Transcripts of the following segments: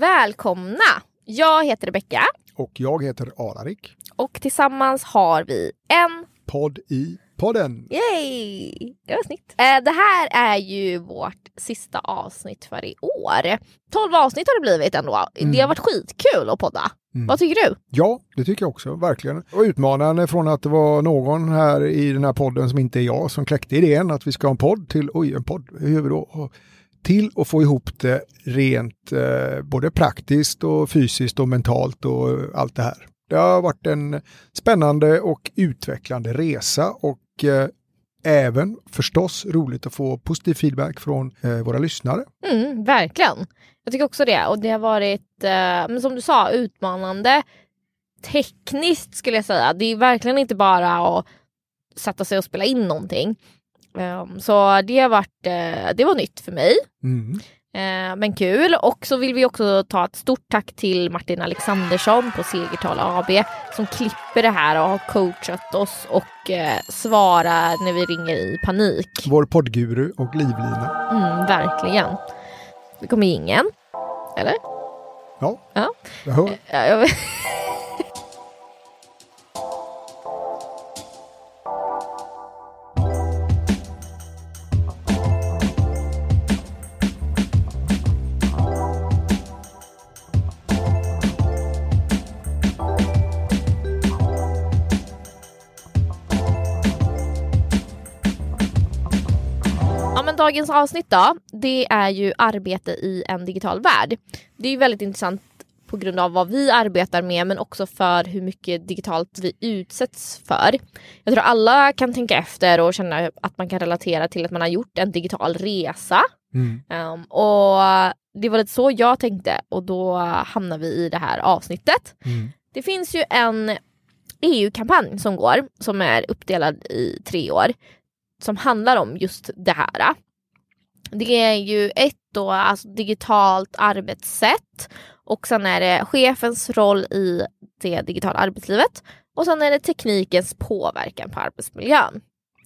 Välkomna! Jag heter Rebecka Och jag heter Alarik. och tillsammans har vi en Podd i podden. Yay! Det var snyggt. Eh, det här är ju vårt sista avsnitt för i år. 12 avsnitt har det blivit ändå. Det har varit skitkul att podda. Mm. Vad tycker du? Ja, det tycker jag också, verkligen. Och utmanande från att det var någon här i den här podden som inte är jag som kläckte idén att vi ska ha en podd till, oj en podd, hur gör vi då? Till att få ihop det rent eh, både praktiskt och fysiskt och mentalt och allt det här. Det har varit en spännande och utvecklande resa och eh, även förstås roligt att få positiv feedback från eh, våra lyssnare. Mm, verkligen. Jag tycker också det. Och det har varit, eh, som du sa, utmanande. Tekniskt skulle jag säga. Det är verkligen inte bara att sätta sig och spela in någonting. Um, så det har varit, eh, det var nytt för mig. Mm. Eh, men kul. Och så vill vi också ta ett stort tack till Martin Alexandersson på Segertal AB som klipper det här och har coachat oss och eh, svarar när vi ringer i panik. Vår poddguru och livlina. Mm, verkligen. Det kommer ingen. Eller? Ja, Ja. jag hör. Dagens avsnitt då, det är ju arbete i en digital värld. Det är ju väldigt intressant på grund av vad vi arbetar med men också för hur mycket digitalt vi utsätts för. Jag tror alla kan tänka efter och känna att man kan relatera till att man har gjort en digital resa. Mm. Um, och det var lite så jag tänkte och då hamnar vi i det här avsnittet. Mm. Det finns ju en EU-kampanj som går som är uppdelad i tre år som handlar om just det här. Det är ju ett då, alltså digitalt arbetssätt och sen är det chefens roll i det digitala arbetslivet och sen är det teknikens påverkan på arbetsmiljön.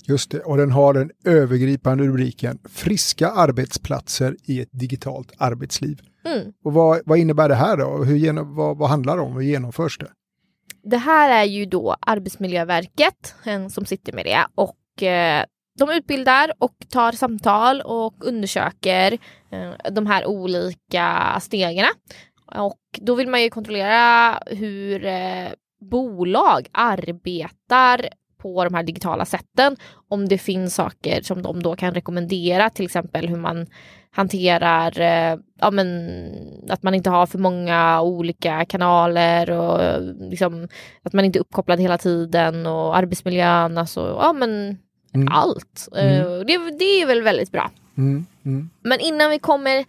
Just det, och den har den övergripande rubriken Friska arbetsplatser i ett digitalt arbetsliv. Mm. Och vad, vad innebär det här då? Hur, genom- vad, vad handlar det om? Hur genomförs det? Det här är ju då Arbetsmiljöverket eh, som sitter med det och eh, de utbildar och tar samtal och undersöker eh, de här olika stegen. Och då vill man ju kontrollera hur eh, bolag arbetar på de här digitala sätten. Om det finns saker som de då kan rekommendera, till exempel hur man hanterar eh, ja, men, att man inte har för många olika kanaler och eh, liksom, att man inte är uppkopplad hela tiden och arbetsmiljön, alltså ja men Mm. allt. Mm. Eh, det, det är väl väldigt bra. Mm. Mm. Men innan vi kommer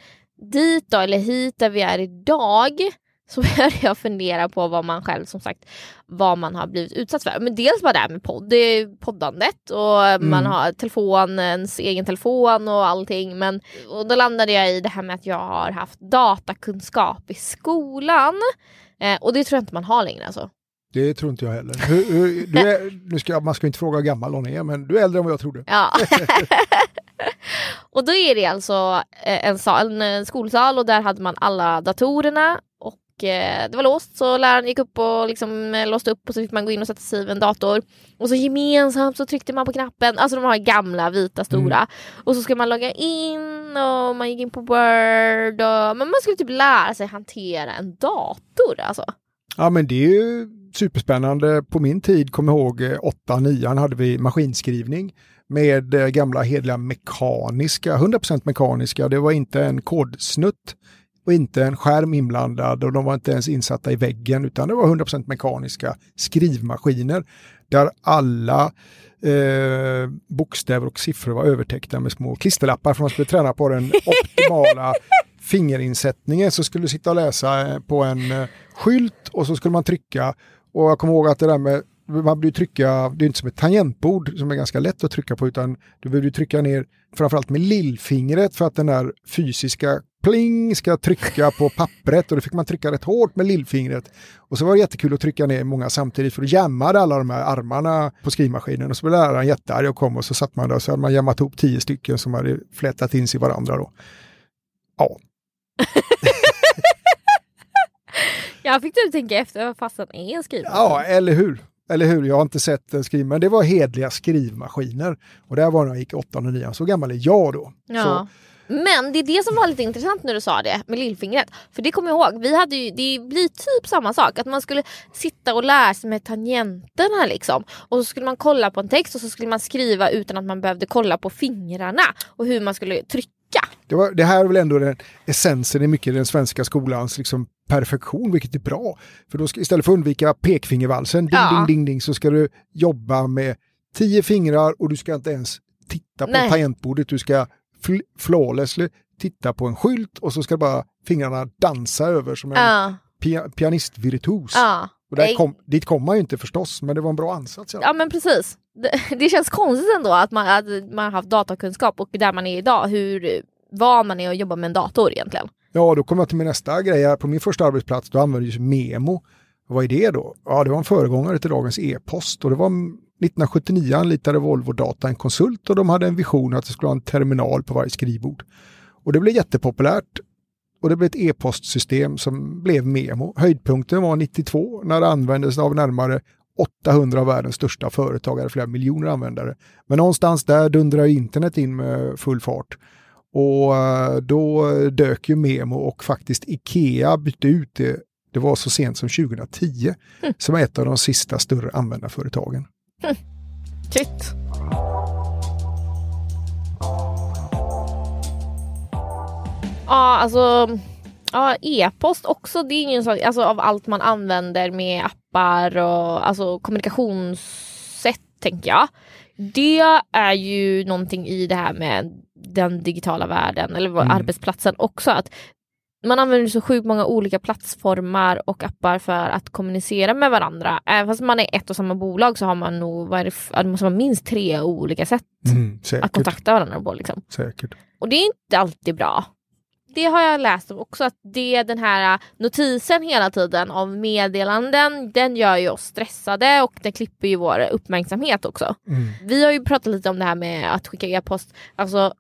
dit då, eller hit där vi är idag, så började jag fundera på vad man själv som sagt, vad man har blivit utsatt för. Men dels bara det här med podd, poddandet och man har telefonens egen telefon och allting. Men och då landade jag i det här med att jag har haft datakunskap i skolan. Eh, och det tror jag inte man har längre alltså. Det tror inte jag heller. Hur, hur, du är, nu ska, man ska inte fråga hur gammal hon är, men du är äldre än vad jag trodde. Ja. och då är det alltså eh, en, sal, en skolsal och där hade man alla datorerna och eh, det var låst så läraren gick upp och liksom eh, låste upp och så fick man gå in och sätta sig vid en dator. Och så gemensamt så tryckte man på knappen, alltså de här gamla vita stora. Och så ska man logga in och man gick in på Word och men man skulle typ lära sig hantera en dator alltså. Ja, men det är ju superspännande. På min tid, kom ihåg, eh, 8 9 hade vi maskinskrivning med eh, gamla hedliga mekaniska, 100% mekaniska. Det var inte en kodsnutt och inte en skärm inblandad och de var inte ens insatta i väggen utan det var 100% mekaniska skrivmaskiner där alla eh, bokstäver och siffror var övertäckta med små klisterlappar för man skulle träna på den optimala fingerinsättningen så skulle du sitta och läsa eh, på en eh, skylt och så skulle man trycka och jag kommer ihåg att det där med man blir trycka, det är inte som ett tangentbord som är ganska lätt att trycka på utan du behöver ju trycka ner framförallt med lillfingret för att den där fysiska pling ska trycka på pappret och då fick man trycka rätt hårt med lillfingret. Och så var det jättekul att trycka ner många samtidigt för då jammade alla de här armarna på skrivmaskinen och så blev läraren jättearg och kom och så satt man där och så hade man jammat ihop tio stycken som hade flätat in sig i varandra då. Ja. Jag fick du tänka efter vad fasen är en skrivmaskin? Ja, eller hur? Eller hur? Jag har inte sett en skriv, men det var hedliga skrivmaskiner. Och det här var när jag gick 8 och 9, så gammal är jag då. Ja. Så, Men det är det som var lite intressant när du sa det med lillfingret. För det kommer jag ihåg, vi hade ju, det blir typ samma sak. Att man skulle sitta och lära sig med tangenterna liksom. Och så skulle man kolla på en text och så skulle man skriva utan att man behövde kolla på fingrarna. Och hur man skulle trycka. Det, var, det här är väl ändå den essensen i mycket den svenska skolans liksom, perfektion, vilket är bra. För då ska, istället för att undvika pekfingervalsen, ding, Ja. ding, ding, ding, så ska du jobba med tio fingrar och du ska inte ens titta på Nej. tangentbordet. Du ska fl- flawlessly titta på en skylt och så ska bara fingrarna dansa över som en Ja. pia- pianistvirtuos. Ja. Och där kom, dit kom man ju inte förstås, men det var en bra ansats. Ja. Ja men precis. Det, det känns konstigt ändå att man, att man har haft datakunskap och där man är idag, hur van man är att jobba med en dator egentligen. Ja, då kommer jag till min nästa grej. här. På min första arbetsplats då använde jag Memo. Vad är det då? Ja, det var en föregångare till dagens e-post och det var 1979 anlitade Volvo Data en konsult och de hade en vision att det skulle vara en terminal på varje skrivbord. Och det blev jättepopulärt och det blev ett e-postsystem som blev Memo. Höjdpunkten var 92 när det användes av närmare 800 av världens största företag, hade flera miljoner användare. Men någonstans där dundrar internet in med full fart. Och eh, då dök ju Memo och faktiskt Ikea bytte ut det. Det var så sent som 2010 som ett av de sista större användarföretagen. Shit. Ja, alltså ja, e-post också. Det är ingen sak, alltså av allt man använder med appar och alltså kommunikationssätt tänker jag. Det är ju någonting i det här med den digitala världen eller Mm. arbetsplatsen också. att man använder så sjukt många olika plattformar och appar för att kommunicera med varandra. Även fast man är ett och samma bolag så har man nog, det, det måste vara minst tre olika sätt Mm, att kontakta varandra på. Liksom. säkert. Och det är inte alltid bra. Det har jag läst om också, att det, den här äh, notisen hela tiden av meddelanden, den gör ju oss stressade och den klipper ju vår uppmärksamhet också. Mm. Vi har ju pratat lite om det här med att skicka e-post. Alltså,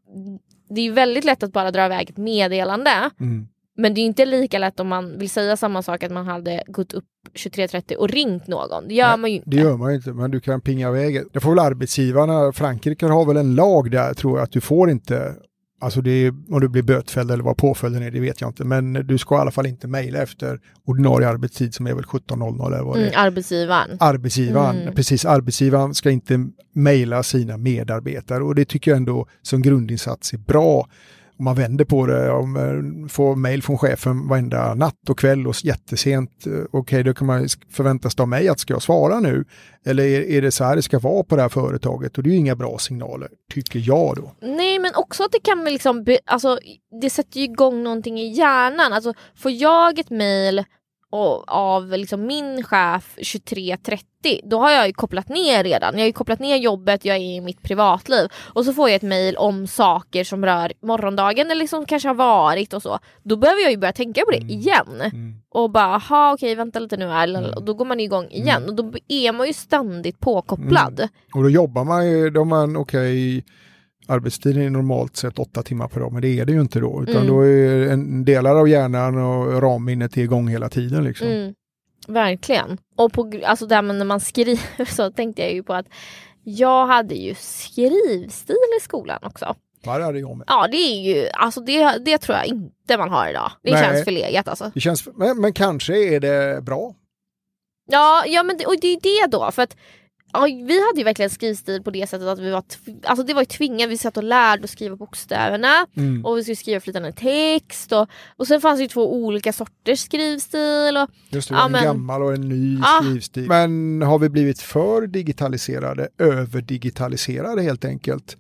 det är ju väldigt lätt att bara dra iväg ett meddelande. Mm. Men det är inte lika lätt om man vill säga samma sak att man hade gått upp 23.30 och ringt någon. Det gör Nej, man ju inte. Det gör man ju inte, men du kan pinga iväg. Det får väl arbetsgivarna, Frankrike har väl en lag där tror jag att du får inte, alltså det är, om du blir bötfälld eller vad påföljden är, det vet jag inte, men du ska i alla fall inte mejla efter ordinarie arbetstid som är väl 17.00 eller vad det är. Mm, arbetsgivaren. Arbetsgivaren, Mm. precis, arbetsgivaren ska inte mejla sina medarbetare och det tycker jag ändå som grundinsats är bra. Om man vänder på det, om man får mejl från chefen varenda natt och kväll och jättesent, okej okej då kan man förväntas av mig att ska jag svara nu? Eller är, är det så här det ska vara på det här företaget? Och det är ju inga bra signaler, tycker jag då. Nej men också att det kan väl liksom, be, alltså det sätter ju igång någonting i hjärnan. Alltså får jag ett mejl av liksom min chef 23.30 då har jag ju kopplat ner redan. Jag har ju kopplat ner jobbet, jag är i mitt privatliv och så får jag ett mail om saker som rör morgondagen eller som kanske har varit och så. Då behöver jag ju börja tänka på det Mm. igen och bara, aha okej vänta lite nu här. Mm. Och då går man igång igen och då är man ju ständigt påkopplad. Mm. Och då jobbar man ju, då man okej, arbetstiden är normalt sett åtta timmar per dag, men det är det ju inte då, utan Mm. då är en delar av hjärnan och ramminnet är igång hela tiden liksom. Mm, verkligen. Och på, alltså där när man skriver så tänkte jag ju på att jag hade ju skrivstil i skolan också. Vad hade jag med? Ja det är ju, alltså det, det tror jag inte man har idag. Det Nej. känns förlegat alltså. Det känns, men, men kanske är det bra. Ja, ja men det, och det är det då för att ja, vi hade ju verkligen skrivstil på det sättet att vi var, alltså det var ju tvingat, vi satt och lärde att skriva bokstäverna Mm. och vi skulle skriva flytande text och, och sen fanns det ju två olika sorters skrivstil och Just det, Ja, en men- gammal och en ny Ah. skrivstil. Men har vi blivit för digitaliserade, överdigitaliserade helt enkelt?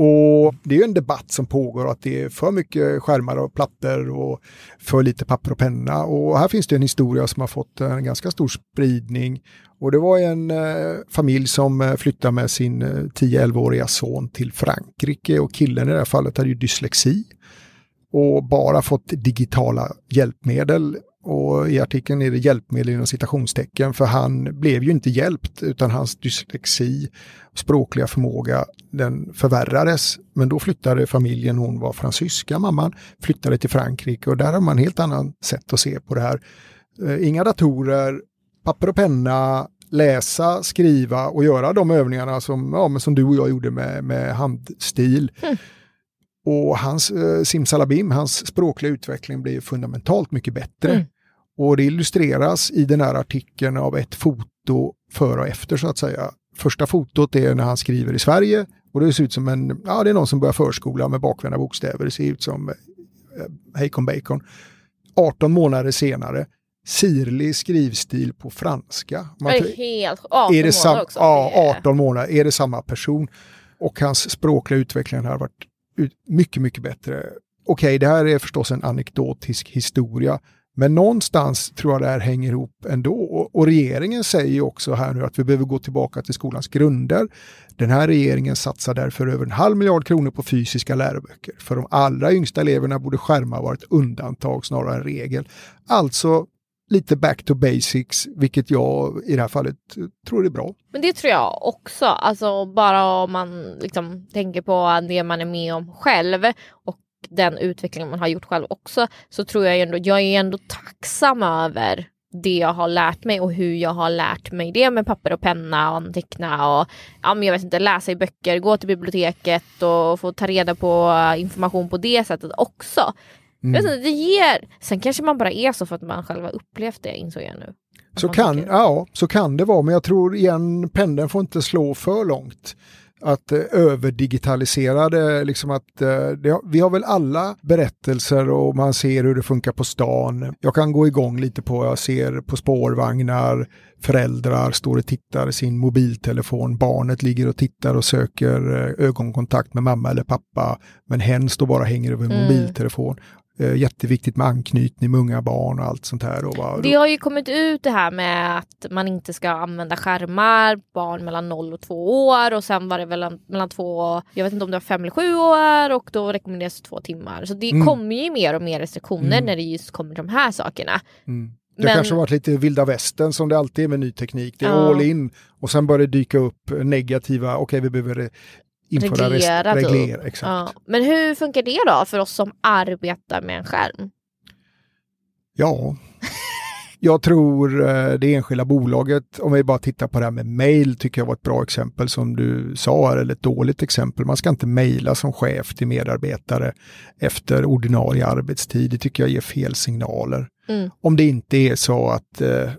Och det är ju en debatt som pågår att det är för mycket skärmar och plattor och för lite papper och penna. Och här finns det en historia som har fått en ganska stor spridning. Och det var en eh, familj som eh, flyttade med sin eh, 10-11-åriga son till Frankrike och killen i det här fallet hade ju dyslexi och bara fått digitala hjälpmedel. Och i artikeln är det hjälpmedel inom citationstecken för han blev ju inte hjälpt utan hans dyslexi, språkliga förmåga, den förvärrades. Men då flyttade familjen, hon var fransyska, mamman, flyttade till Frankrike och där har man helt annan sätt att se på det här. Eh, inga datorer, papper och penna, läsa, skriva och göra de övningarna som, ja, men som du och jag gjorde med, med handstil. Mm. Och hans eh, simsalabim, hans språkliga utveckling blir fundamentalt mycket bättre. Mm. Och det illustreras i den här artikeln av ett foto före och efter så att säga. Första fotot är när han skriver i Sverige och det ser ut som en, ja det är någon som börjar förskola med bakvända bokstäver. Det ser ut som eh, Hejkon Bacon. 18 månader senare, sirlig skrivstil på franska. Man Det är helt... 18 är det sam- månader också. Ja, Det är- 18 månader. Är det samma person? Och hans språkliga utveckling har varit mycket, mycket bättre. Okej, det här är förstås en anekdotisk historia. Men någonstans tror jag det här hänger ihop ändå. Och, och regeringen säger ju också här nu att vi behöver gå tillbaka till skolans grunder. Den här regeringen satsar därför över en halv miljard kronor på fysiska läroböcker. För de allra yngsta eleverna borde skärmar vara ett undantag snarare än regel. Alltså lite back to basics, vilket jag i det här fallet tror är bra. Men det tror jag också. Alltså bara om man liksom tänker på det man är med om själv och den utveckling man har gjort själv också så tror jag ändå, jag är ändå tacksam över det jag har lärt mig och hur jag har lärt mig det med papper och penna och anteckna och ja, men jag vet inte, läsa i böcker, gå till biblioteket och få ta reda på information på det sättet också. Jag vet inte, det ger, sen kanske man bara är så för att man själv har upplevt det insåg jag nu. Så kan, tycker- ja, så kan det vara, men jag tror igen, pendeln får inte slå för långt. Att eh, överdigitalisera det, liksom att eh, det, vi har väl alla berättelser och man ser hur det funkar på stan. Jag kan gå igång lite på, jag ser på spårvagnar, föräldrar står och tittar i sin mobiltelefon, barnet ligger och tittar och söker eh, ögonkontakt med mamma eller pappa, men hen står bara och hänger över en Mm. mobiltelefon. Eh, Jätteviktigt med anknytning med unga barn och allt sånt här. Och bara, Det har ju kommit ut det här med att man inte ska använda skärmar, barn mellan 0 och 2 år och sen var det väl mellan två, jag vet inte om det var 5 eller 7 år och då rekommenderas två timmar. Så det Mm. kommer ju mer och mer restriktioner Mm. när det just kommer de här sakerna. Mm. Det Men- kanske har varit lite vilda västern som det alltid är med ny teknik. Det är Ja. all in och sen börjar det dyka upp negativa, okej vi behöver eh, införa Reglera, rest- typ. reglera exakt. Ja. Men hur funkar det då för oss som arbetar med en skärm? Ja, jag tror eh, det enskilda bolaget, om vi bara tittar på det här med mail, tycker jag var ett bra exempel som du sa, eller ett dåligt exempel. Man ska inte mejla som chef till medarbetare efter ordinarie arbetstid. Det tycker jag ger fel signaler. Mm. Om det inte är så att eh, att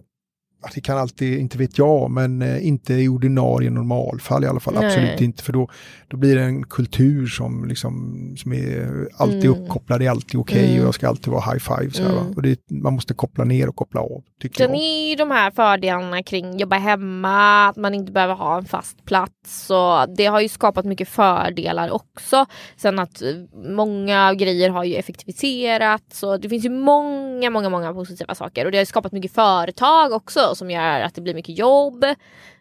det kan alltid, inte vet jag, men eh, inte i ordinarie normalfall i alla fall. Nej. Absolut inte, för då, då blir det en kultur som, liksom, som är alltid Mm. uppkopplad, det är alltid okej Mm. och jag ska alltid vara high five. Så? Mm. och det, man måste koppla ner och koppla av, tycker Sen är ju de här fördelarna kring jobba hemma, att man inte behöver ha en fast plats. Och det har ju skapat mycket fördelar också. Sen att eh, många grejer har ju effektiviserats. Så det finns ju många, många, många positiva saker. Och det har ju skapat mycket företag också som gör att det blir mycket jobb.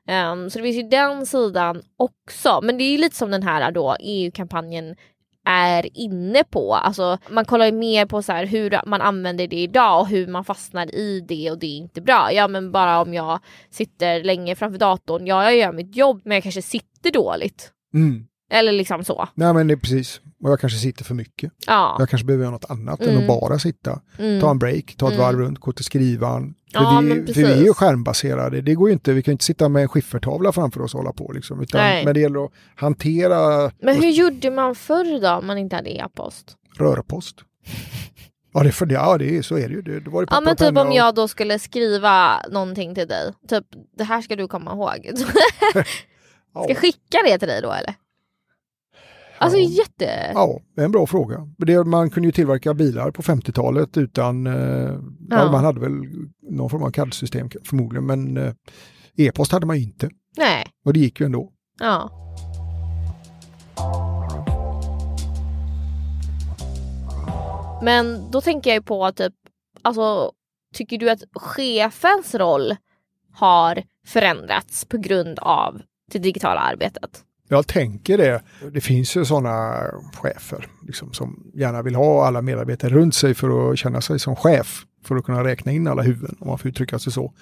Ehm, så det finns ju den sidan också. Men det är lite som den här då EU-kampanjen är inne på. Alltså, man kollar ju mer på så här hur man använder det idag och hur man fastnar i det och det är inte bra. Ja men bara om jag sitter länge framför datorn, ja jag gör mitt jobb men jag kanske sitter dåligt. Mm. Eller liksom så. Nej men det är precis, och jag kanske sitter för mycket. Ja. Jag kanske behöver göra något annat än Mm. att bara sitta. Mm. Ta en break, ta ett Mm. varv runt, gå till skrivaren. För, Ja, vi, för vi är ju skärmbaserade, det går ju inte, vi kan ju inte sitta med en skiffertavla framför oss och hålla på liksom. Utan, Nej. men det gäller att hantera Men hur gjorde man förr då om man inte hade e-post? rörpost. Ja, det, för, ja det så är det ju. Det, det var det Ja men typ om och- jag då skulle skriva någonting till dig. Typ det här ska du komma ihåg. Ska jag skicka det till dig då eller? Alltså Ja. jätte... Ja, det är en bra fråga. Det, man kunde ju tillverka bilar på 50-talet utan, eh, ja. Ja. man hade väl någon form av CAD-system förmodligen, men eh, e-post hade man ju inte. Nej. Och det gick ju ändå. Ja. Men då tänker jag ju på typ, alltså tycker du att chefens roll har förändrats på grund av det digitala arbetet? Jag tänker det. Det finns ju sådana chefer liksom, som gärna vill ha alla medarbetare runt sig för att känna sig som chef. För att kunna räkna in alla huvuden, om man får uttrycka sig så.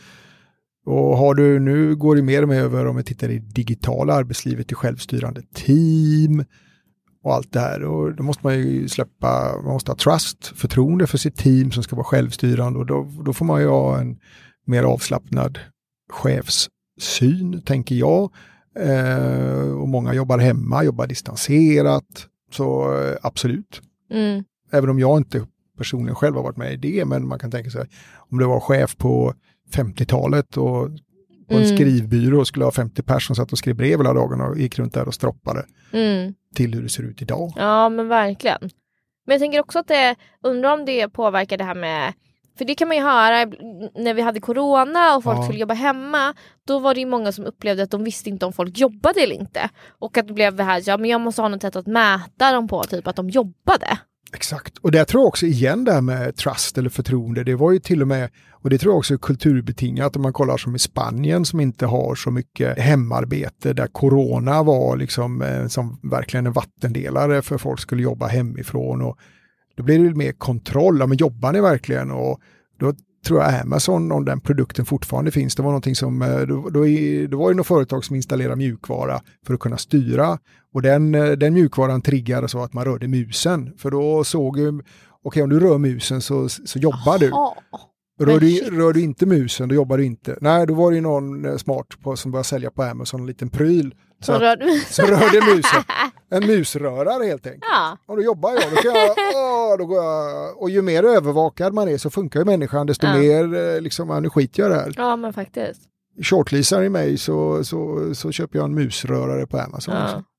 Och har du, nu går det mer och mer över, om vi tittar i digitala arbetslivet, i självstyrande team. och allt det här. Och då måste man ju släppa, man måste ha trust, förtroende för sitt team som ska vara självstyrande och då, då får man ju ha en mer avslappnad chefssyn, tänker jag. Eh, och många jobbar hemma, jobbar distanserat. Så eh, absolut. Mm. Även om jag inte personligen själv har varit med i det, men man kan tänka sig om det var chef på 50-talet och på en Mm. skrivbyrå och skulle ha 50 personer som satt och skrev brev hela dagen och gick runt där och stroppade Mm. till hur det ser ut idag. Ja men verkligen. Men jag tänker också att det, undrar om det påverkar det här med för det kan man ju höra när vi hade corona och folk Ja. skulle jobba hemma. Då var det ju många som upplevde att de visste inte om folk jobbade eller inte. Och att det blev det här, ja men jag måste ha något sätt att mäta dem på, typ att de jobbade. Exakt, och där tror jag också igen det här med trust eller förtroende, det var ju till och med, och det tror jag också är kulturbetingat om man kollar som i Spanien som inte har så mycket hemarbete, där corona var liksom eh, som verkligen en vattendelare för folk skulle jobba hemifrån och då blir det mer kontroll, ja men jobbar ni verkligen? Och då tror jag Amazon, om den produkten fortfarande finns, det var någonting som, eh, då, då, då, var det något företag som installerade mjukvara för att kunna styra och den, eh, den mjukvaran triggade så att man rörde musen. För då såg ju, okej om du rör musen så, så jobbar du. Rör du, rör du inte musen, då jobbar du inte. Nej, då var det ju någon eh, smart på, som började sälja på Amazon en liten pryl. Så, Så rör du... så rörde musen. En musrörare helt enkelt. Ja. Och då jobbar jag, då kan jag, åh, då går jag, och ju mer övervakad man är så funkar ju människan, desto Ja. mer eh, liksom, nu skiter jag i det här. ja men faktiskt. Shortleasar i mig så, så, så köper jag en musrörare på Amazon. Också.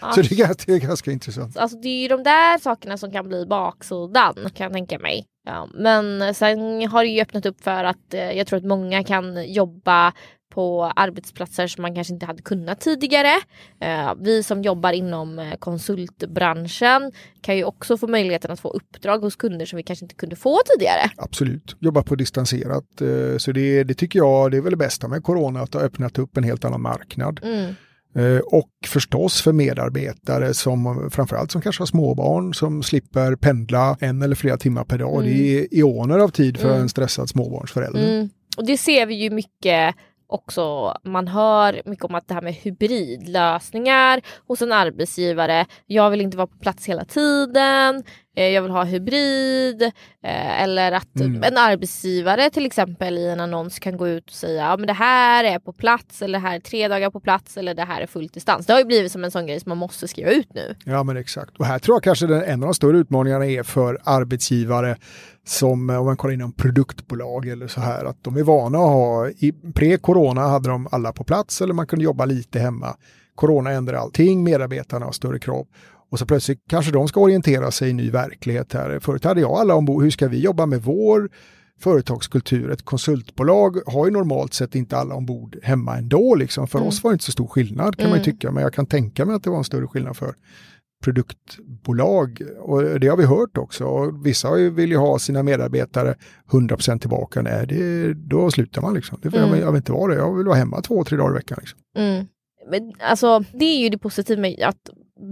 Ja, Så det är, ganska, det är ganska intressant. Alltså det är ju de där sakerna som kan bli baksidan kan jag tänka mig. Ja, men sen har det ju öppnat upp för att eh, jag tror att många kan jobba på arbetsplatser som man kanske inte hade kunnat tidigare. Eh, vi som jobbar inom eh, konsultbranschen kan ju också få möjligheten att få uppdrag hos kunder som vi kanske inte kunde få tidigare. Absolut, jobba på distanserat. eh, Så det, det tycker jag det är väl det bästa med corona, att har öppnat upp en helt annan marknad. Mm. Eh, Och förstås för medarbetare som framförallt som kanske har småbarn som slipper pendla en eller flera timmar per dag. Mm. Det är eoner av tid för Mm. en stressad småbarnsförälder. Mm. Och det ser vi ju mycket också. Man hör mycket om att det här med hybridlösningar hos en arbetsgivare. Jag vill inte vara på plats hela tiden. Eh, Jag vill ha hybrid. eh, Eller att Mm. en arbetsgivare till exempel i en annons kan gå ut och säga ja, men det här är på plats eller det här är tre dagar på plats eller det här är fullt distans. Det har ju blivit som en sån grej som man måste skriva ut nu. Ja men exakt. Och här tror jag kanske den, en av de större utmaningarna är för arbetsgivare som, eh, om man kollar inom produktbolag eller så här, att de är vana att ha, i pre-corona hade de alla på plats eller man kunde jobba lite hemma. Corona ändrar allting, medarbetarna har större krav. Och så plötsligt kanske de ska orientera sig i ny verklighet här. Förut hade jag alla ombord, hur ska vi jobba med vår företagskultur? Ett konsultbolag har ju normalt sett inte alla ombord hemma ändå. Liksom. För Mm. oss var det inte så stor skillnad kan man ju Mm. tycka, men jag kan tänka mig att det var en större skillnad för produktbolag. Och det har vi hört också. Och vissa vill ju ha sina medarbetare 100% tillbaka. Nej, det, då slutar man liksom. Det, Mm. jag, jag vill inte vara det. Jag vill vara hemma två, tre dagar i veckan. Liksom. Mm. Men, alltså, det är ju det positiva med att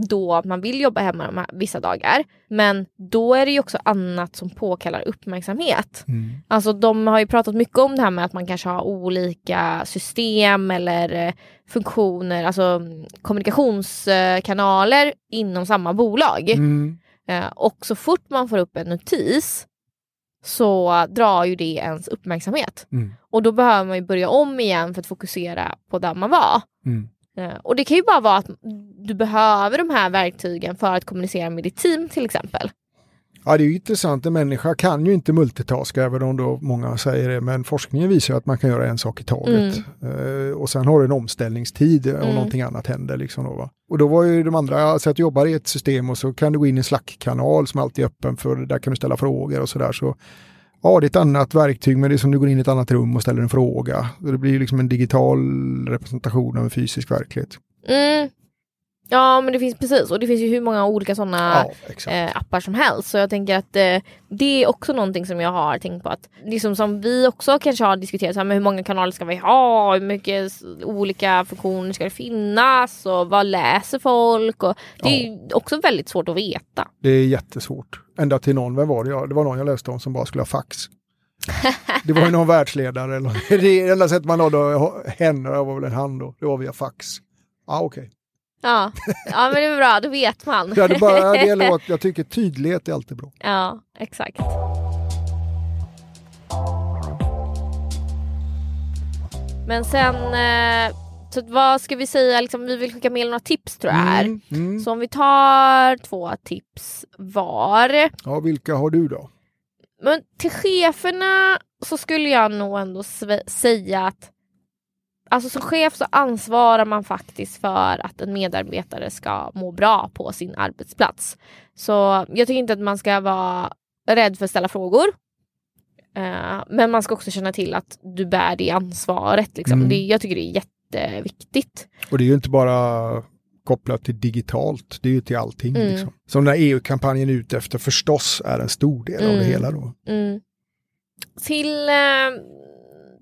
då man vill jobba hemma vissa dagar. Men då är det ju också annat som påkallar uppmärksamhet. Alltså de har ju pratat mycket om det här med att man kanske har olika system eller eh, funktioner, alltså mm, kommunikationskanaler inom samma bolag. Mm. Eh, Och så fort man får upp en notis så drar ju det ens uppmärksamhet. Mm. Och då behöver man ju börja om igen för att fokusera på där man var. Mm. Eh, Och det kan ju bara vara att du behöver de här verktygen för att kommunicera med ditt team till exempel. Ja, det är ju intressant. En människa kan ju inte multitaska, även om då många säger det. Men forskningen visar att man kan göra en sak i taget. Eh, och sen har du en omställningstid och Mm. någonting annat händer. Liksom då, va? Och då var ju de andra, alltså att du jobbar i ett system och så kan du gå in i en Slack-kanal som alltid är öppen för där kan du ställa frågor och sådär. Så, ja, det är ett annat verktyg, men det är som du går in i ett annat rum och ställer en fråga. Det blir liksom en digital representation av en fysisk verklighet. Mm. Ja men det finns precis och det finns ju hur många olika sådana Ja, eh, appar som helst. Så jag tänker att eh, det är också någonting som jag har tänkt på att liksom som vi också kanske har diskuterat, så här, hur många kanaler ska vi ha, hur mycket olika funktioner ska det finnas och vad läser folk? Och det är ju också väldigt svårt att veta. Det är jättesvårt. Ända till någon, vem var det? Ja, det var någon jag läste om som bara skulle ha fax. Det var ju någon världsledare. Eller, det enda sättet man nådde henne, det var väl en hand då, det var via fax. Ja, okej. Ja. ja, men det är bra, då vet man. Ja, det bara, det gäller att jag tycker tydlighet är alltid bra. Ja, exakt. Men sen, eh, så vad ska vi säga, liksom, vi vill skicka med några tips tror jag här. Mm, mm. Så om vi tar två tips var. Ja, vilka har du då? Men till cheferna så skulle jag nog ändå säga att Alltså som chef så ansvarar man faktiskt för att en medarbetare ska må bra på sin arbetsplats. Så jag tycker inte att man ska vara rädd för att ställa frågor. Eh, men man ska också känna till att du bär det ansvaret. Liksom. Mm. Det, jag tycker det är jätteviktigt. Och det är ju inte bara kopplat till digitalt, det är ju till allting. Mm. Liksom. Som den här EU-kampanjen ut efter förstås är en stor del av det Mm. hela då. Mm. Till eh,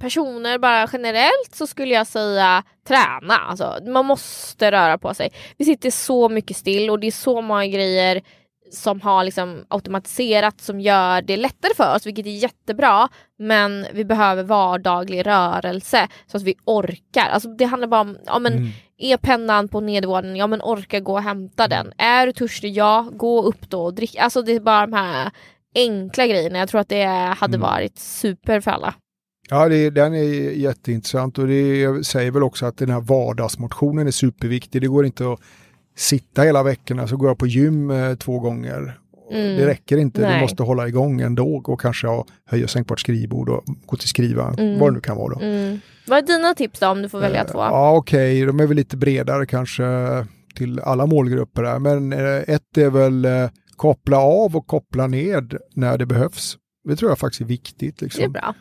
personer bara generellt så skulle jag säga träna. Alltså, man måste röra på sig. Vi sitter så mycket still och det är så många grejer som har liksom automatiserat som gör det lättare för oss, vilket är jättebra. Men vi behöver vardaglig rörelse så att vi orkar. Alltså, det handlar bara om, ja men Mm. är pennan på nedervåningen, ja men orka gå och hämta den. Är du törstig, ja gå upp då och drick. Alltså det är bara de här enkla grejerna. Jag tror att det hade Mm. varit super för alla. Ja, det, den är jätteintressant och det säger väl också att den här vardagsmotionen är superviktig. Det går inte att sitta hela veckorna så går jag på gym eh, två gånger. Mm. Det räcker inte, Nej. du måste hålla igång ändå och kanske ha, höja sänkbart skrivbord och gå till skriva, Mm. vad det nu kan vara då. Mm. Vad är dina tips då om du får välja Eh, två? Ja, okej, de är väl lite bredare kanske till alla målgrupper där. Men eh, ett är väl eh, koppla av och koppla ned när det behövs. Det tror jag faktiskt är viktigt. Det är Liksom. bra.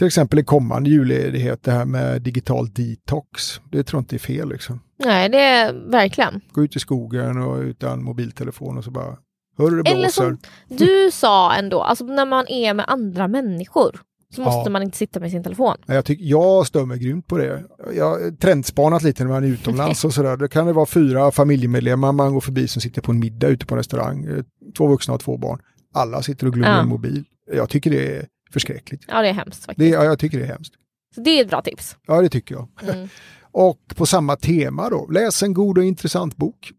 Till exempel i kommande julledighet, det här med digital detox. Det tror jag inte är fel. Liksom. Nej, det är verkligen. Gå ut i skogen och utan mobiltelefon och så bara, hör det Eller som du sa ändå, alltså när man är med andra människor så måste Ja. man inte sitta med sin telefon. Jag, tycker, jag stör mig grymt på det. Jag har trendspanat lite när man är utomlands och sådär. Det kan det vara fyra familjemedlemmar man går förbi som sitter på en middag ute på en restaurang. Eh, Två vuxna och två barn. Alla sitter och glömmer Ja. en mobil. Jag tycker det är förskräckligt. Ja, det är hemskt Det, faktiskt. ja, jag tycker det är hemskt. Så det är ett bra tips. Ja, det tycker jag. Mm. Och på samma tema då, läs en god och intressant bok.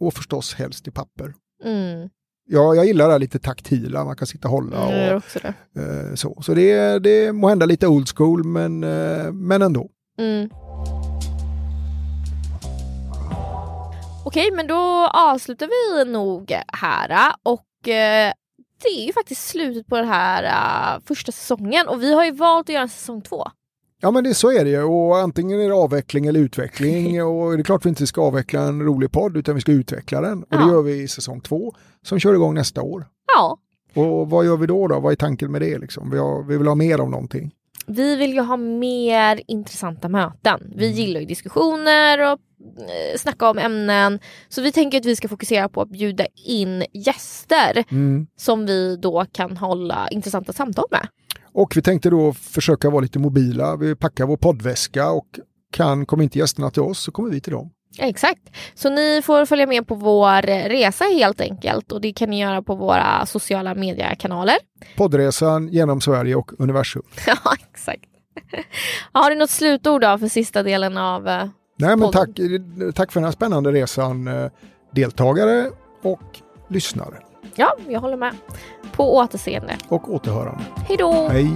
Och förstås helst i papper. Mm. Ja, jag gillar det här lite taktila, man kan sitta och hålla gör och det. eh, så. Så det, är- det må hända lite old school, men, eh, men ändå. Mm. Okej, men då avslutar vi nog här och eh, det är ju faktiskt slutet på den här eh, första säsongen och vi har ju valt att göra en säsong två. Ja men det, så är det ju och antingen är det avveckling eller utveckling och det är klart vi inte ska avveckla en rolig podd utan vi ska utveckla den och det Ja. gör vi i säsong två som kör igång nästa år. Ja, Och vad gör vi då? då? Vad är tanken med det? Liksom? Vi, har, vi vill ha mer av någonting. vi vill ju ha mer intressanta möten. Vi Mm. gillar ju diskussioner och snacka om ämnen. Så vi tänker att vi ska fokusera på att bjuda in gäster Mm. som vi då kan hålla intressanta samtal med. Och vi tänkte då försöka vara lite mobila. Vi packar vår poddväska och kan, kommer inte gästerna till oss så kommer vi till dem. Exakt. Så ni får följa med på vår resa helt enkelt och det kan ni göra på våra sociala mediekanaler. Poddresan genom Sverige och universum. ja, exakt. Har du något slutord då för sista delen av... Nej men tack, tack för den här spännande resan eh, deltagare och lyssnare Ja, jag håller med. På återseende. och återhörande. Hej då! Hej!